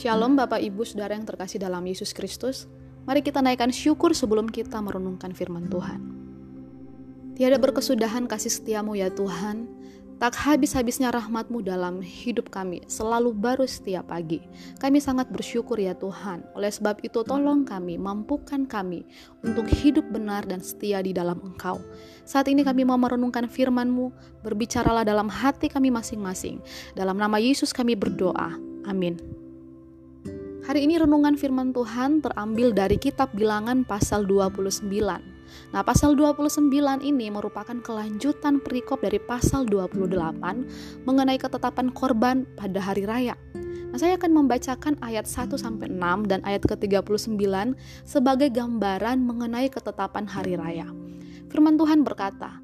Shalom Bapak Ibu Saudara yang terkasih dalam Yesus Kristus. Mari kita naikkan syukur sebelum kita merenungkan firman Tuhan. Tiada berkesudahan kasih setiamu ya Tuhan, tak habis-habisnya rahmatmu dalam hidup kami, selalu baru setiap pagi. Kami sangat bersyukur ya Tuhan, oleh sebab itu tolong kami, mampukan kami untuk hidup benar dan setia di dalam Engkau. Saat ini kami mau merenungkan firman-Mu, berbicaralah dalam hati kami masing-masing. Dalam nama Yesus kami berdoa. Amin. Hari ini renungan firman Tuhan terambil dari kitab Bilangan pasal 29. Nah, pasal 29 ini merupakan kelanjutan perikop dari pasal 28 mengenai ketetapan korban pada hari raya. Nah, saya akan membacakan ayat 1 sampai 6 dan ayat ke-39 sebagai gambaran mengenai ketetapan hari raya. Firman Tuhan berkata,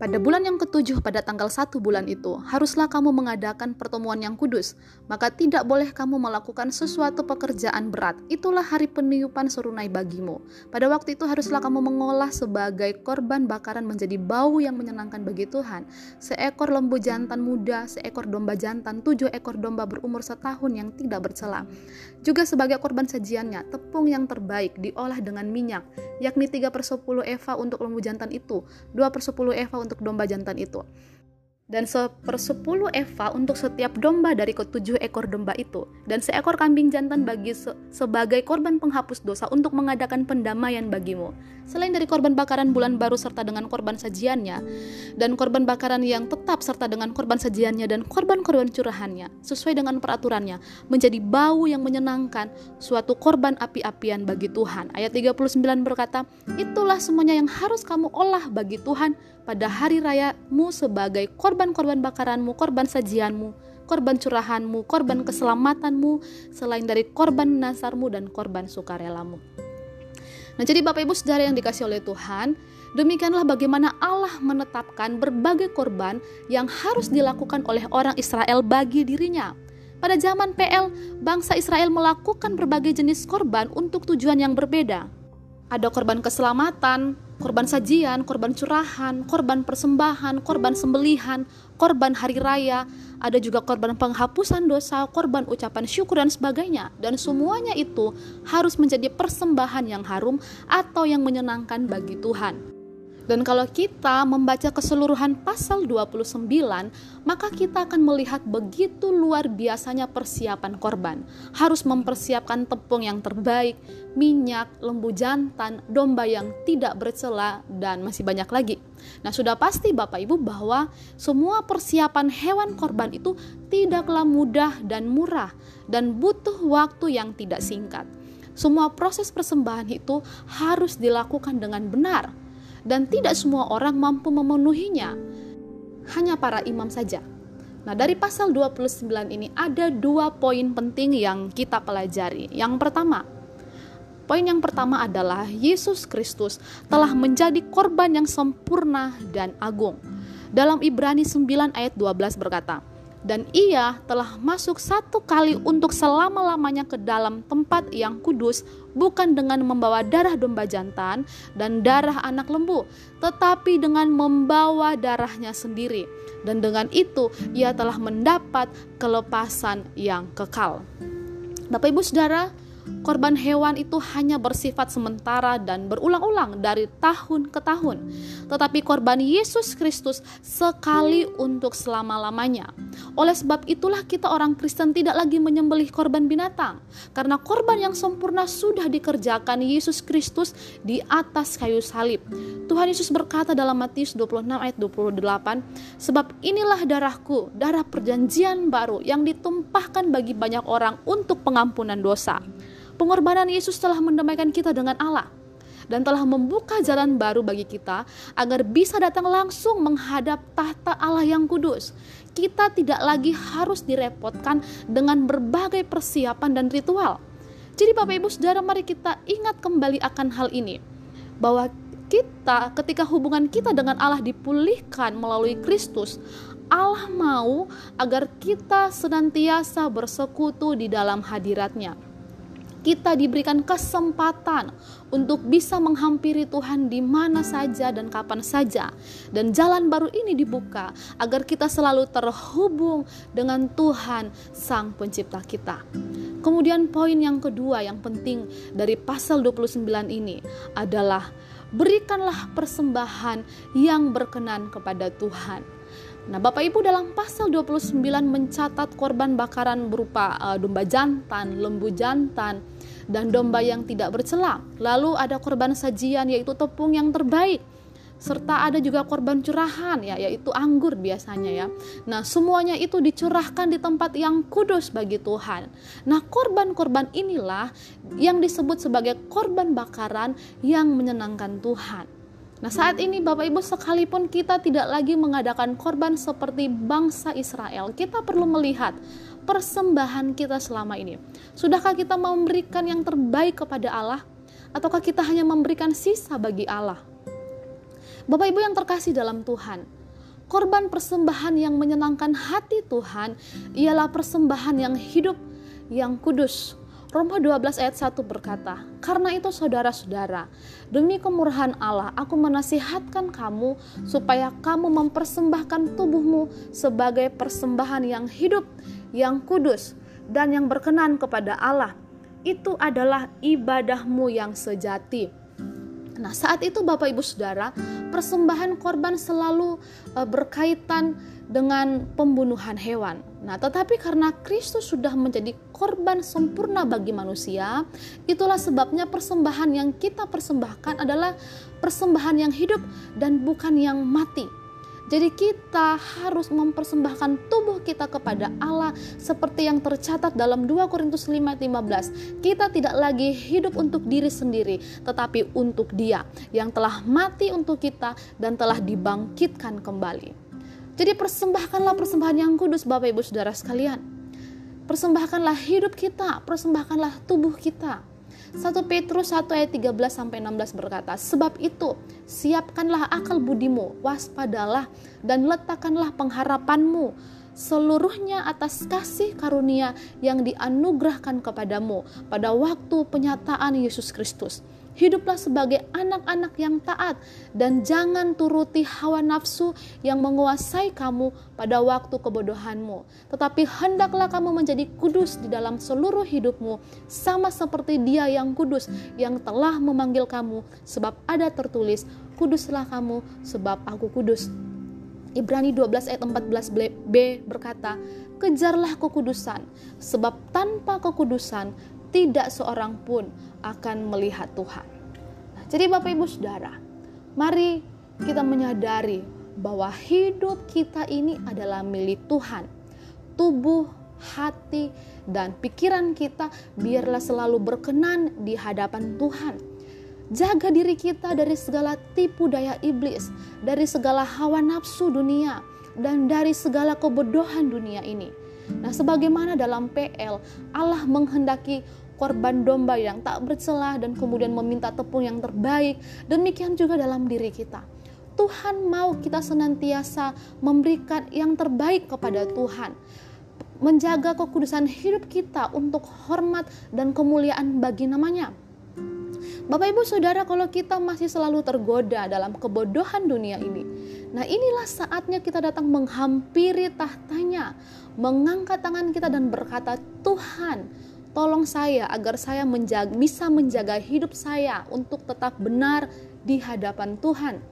pada bulan yang ketujuh pada tanggal satu bulan itu, haruslah kamu mengadakan pertemuan yang kudus. Maka tidak boleh kamu melakukan sesuatu pekerjaan berat. Itulah hari peniupan serunai bagimu. Pada waktu itu haruslah kamu mengolah sebagai korban bakaran menjadi bau yang menyenangkan bagi Tuhan. Seekor lembu jantan muda, seekor domba jantan, tujuh ekor domba berumur setahun yang tidak bercela. Juga sebagai korban sajiannya, tepung yang terbaik diolah dengan minyak, yakni 3 per 10 eva untuk lembu jantan itu, 2 per 10 eva untuk untuk domba jantan itu dan sepersepuluh eva untuk setiap domba dari ketujuh ekor domba itu, dan seekor kambing jantan bagi se sebagai korban penghapus dosa untuk mengadakan pendamaian bagimu. Selain dari korban bakaran bulan baru serta dengan korban sajiannya, dan korban bakaran yang tetap serta dengan korban sajiannya dan korban-korban curahannya, sesuai dengan peraturannya, menjadi bau yang menyenangkan, suatu korban api-apian bagi Tuhan. Ayat 39 berkata, itulah semuanya yang harus kamu olah bagi Tuhan pada hari rayamu sebagai korban-korban bakaranmu, korban sajianmu, korban curahanmu, korban keselamatanmu, selain dari korban nasarmu dan korban sukarelamu. Nah, jadi Bapak Ibu Saudara yang dikasih oleh Tuhan, demikianlah bagaimana Allah menetapkan berbagai korban yang harus dilakukan oleh orang Israel bagi dirinya. Pada zaman PL, bangsa Israel melakukan berbagai jenis korban untuk tujuan yang berbeda. Ada korban keselamatan, korban sajian, korban curahan, korban persembahan, korban sembelihan, korban hari raya, ada juga korban penghapusan dosa, korban ucapan syukur dan sebagainya. Dan semuanya itu harus menjadi persembahan yang harum atau yang menyenangkan bagi Tuhan. Dan kalau kita membaca keseluruhan pasal 29, maka kita akan melihat begitu luar biasanya persiapan korban. Harus mempersiapkan tepung yang terbaik, minyak, lembu jantan, domba yang tidak bercela, dan masih banyak lagi. Nah, sudah pasti Bapak Ibu bahwa semua persiapan hewan korban itu tidaklah mudah dan murah dan butuh waktu yang tidak singkat. Semua proses persembahan itu harus dilakukan dengan benar dan tidak semua orang mampu memenuhinya. Hanya para imam saja. Nah, dari pasal 29 ini ada dua poin penting yang kita pelajari. Yang pertama, poin yang pertama adalah Yesus Kristus telah menjadi korban yang sempurna dan agung. Dalam Ibrani 9 ayat 12 berkata, dan ia telah masuk satu kali untuk selama-lamanya ke dalam tempat yang kudus, bukan dengan membawa darah domba jantan dan darah anak lembu, tetapi dengan membawa darahnya sendiri. Dan dengan itu ia telah mendapat kelepasan yang kekal. Bapak Ibu Saudara, korban hewan itu hanya bersifat sementara dan berulang-ulang dari tahun ke tahun. Tetapi korban Yesus Kristus sekali untuk selama-lamanya. Oleh sebab itulah kita orang Kristen tidak lagi menyembelih korban binatang. Karena korban yang sempurna sudah dikerjakan Yesus Kristus di atas kayu salib. Tuhan Yesus berkata dalam Matius 26 ayat 28, Sebab inilah darahku, darah perjanjian baru yang ditumpahkan bagi banyak orang untuk pengampunan dosa. Pengorbanan Yesus telah mendamaikan kita dengan Allah dan telah membuka jalan baru bagi kita agar bisa datang langsung menghadap tahta Allah yang kudus. Kita tidak lagi harus direpotkan dengan berbagai persiapan dan ritual. Jadi Bapak Ibu Saudara mari kita ingat kembali akan hal ini. Bahwa kita ketika hubungan kita dengan Allah dipulihkan melalui Kristus, Allah mau agar kita senantiasa bersekutu di dalam hadiratnya kita diberikan kesempatan untuk bisa menghampiri Tuhan di mana saja dan kapan saja. Dan jalan baru ini dibuka agar kita selalu terhubung dengan Tuhan Sang Pencipta kita. Kemudian poin yang kedua yang penting dari pasal 29 ini adalah berikanlah persembahan yang berkenan kepada Tuhan. Nah, Bapak Ibu dalam pasal 29 mencatat korban bakaran berupa uh, domba jantan, lembu jantan, dan domba yang tidak bercela. Lalu ada korban sajian yaitu tepung yang terbaik serta ada juga korban curahan ya yaitu anggur biasanya ya. Nah, semuanya itu dicurahkan di tempat yang kudus bagi Tuhan. Nah, korban-korban inilah yang disebut sebagai korban bakaran yang menyenangkan Tuhan. Nah, saat ini Bapak Ibu sekalipun kita tidak lagi mengadakan korban seperti bangsa Israel, kita perlu melihat persembahan kita selama ini. Sudahkah kita memberikan yang terbaik kepada Allah ataukah kita hanya memberikan sisa bagi Allah? Bapak Ibu yang terkasih dalam Tuhan, korban persembahan yang menyenangkan hati Tuhan ialah persembahan yang hidup, yang kudus, Roma 12 ayat 1 berkata, Karena itu saudara-saudara, demi kemurahan Allah aku menasihatkan kamu supaya kamu mempersembahkan tubuhmu sebagai persembahan yang hidup, yang kudus, dan yang berkenan kepada Allah. Itu adalah ibadahmu yang sejati. Nah, saat itu Bapak Ibu Saudara, persembahan korban selalu uh, berkaitan dengan pembunuhan hewan. Nah, tetapi karena Kristus sudah menjadi korban sempurna bagi manusia, itulah sebabnya persembahan yang kita persembahkan adalah persembahan yang hidup dan bukan yang mati. Jadi kita harus mempersembahkan tubuh kita kepada Allah seperti yang tercatat dalam 2 Korintus 5:15. Kita tidak lagi hidup untuk diri sendiri, tetapi untuk Dia yang telah mati untuk kita dan telah dibangkitkan kembali. Jadi persembahkanlah persembahan yang kudus Bapak Ibu Saudara sekalian. Persembahkanlah hidup kita, persembahkanlah tubuh kita. 1 Petrus 1 ayat 13 sampai 16 berkata, "Sebab itu, siapkanlah akal budimu, waspadalah dan letakkanlah pengharapanmu seluruhnya atas kasih karunia yang dianugerahkan kepadamu pada waktu penyataan Yesus Kristus." Hiduplah sebagai anak-anak yang taat dan jangan turuti hawa nafsu yang menguasai kamu pada waktu kebodohanmu. Tetapi hendaklah kamu menjadi kudus di dalam seluruh hidupmu sama seperti dia yang kudus yang telah memanggil kamu sebab ada tertulis kuduslah kamu sebab aku kudus. Ibrani 12 ayat 14b berkata, Kejarlah kekudusan, sebab tanpa kekudusan tidak seorang pun akan melihat Tuhan. Nah, jadi Bapak Ibu Saudara, mari kita menyadari bahwa hidup kita ini adalah milik Tuhan. Tubuh, hati, dan pikiran kita biarlah selalu berkenan di hadapan Tuhan. Jaga diri kita dari segala tipu daya iblis, dari segala hawa nafsu dunia, dan dari segala kebodohan dunia ini. Nah, sebagaimana dalam PL, Allah menghendaki korban domba yang tak bercelah dan kemudian meminta tepung yang terbaik. Demikian juga dalam diri kita. Tuhan mau kita senantiasa memberikan yang terbaik kepada Tuhan. Menjaga kekudusan hidup kita untuk hormat dan kemuliaan bagi namanya. Bapak Ibu Saudara kalau kita masih selalu tergoda dalam kebodohan dunia ini. Nah inilah saatnya kita datang menghampiri tahtanya. Mengangkat tangan kita dan berkata Tuhan Tolong saya agar saya menjaga, bisa menjaga hidup saya untuk tetap benar di hadapan Tuhan.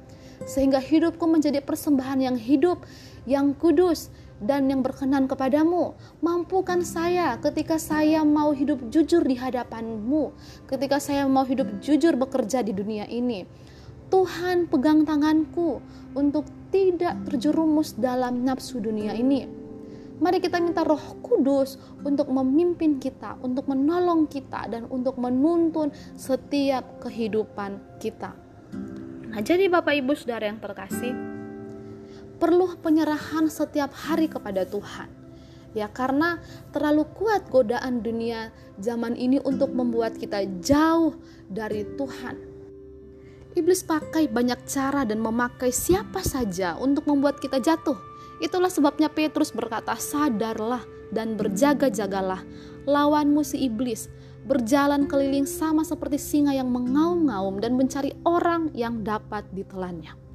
Sehingga hidupku menjadi persembahan yang hidup, yang kudus, dan yang berkenan kepadamu. Mampukan saya ketika saya mau hidup jujur di hadapanmu, ketika saya mau hidup jujur bekerja di dunia ini. Tuhan pegang tanganku untuk tidak terjerumus dalam nafsu dunia ini Mari kita minta Roh Kudus untuk memimpin kita, untuk menolong kita, dan untuk menuntun setiap kehidupan kita. Nah, jadi Bapak Ibu Saudara yang terkasih, perlu penyerahan setiap hari kepada Tuhan. Ya, karena terlalu kuat godaan dunia zaman ini untuk membuat kita jauh dari Tuhan. Iblis pakai banyak cara dan memakai siapa saja untuk membuat kita jatuh Itulah sebabnya Petrus berkata, "Sadarlah dan berjaga-jagalah, lawanmu si iblis berjalan keliling sama seperti singa yang mengaum-ngaum dan mencari orang yang dapat ditelannya.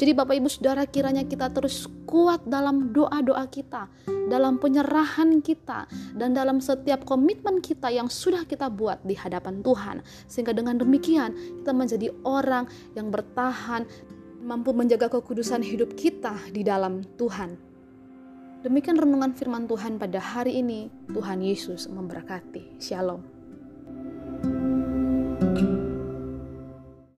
Jadi Bapak Ibu Saudara kiranya kita terus kuat dalam doa-doa kita, dalam penyerahan kita, dan dalam setiap komitmen kita yang sudah kita buat di hadapan Tuhan. Sehingga dengan demikian kita menjadi orang yang bertahan, mampu menjaga kekudusan hidup kita di dalam Tuhan. Demikian renungan firman Tuhan pada hari ini. Tuhan Yesus memberkati. Shalom.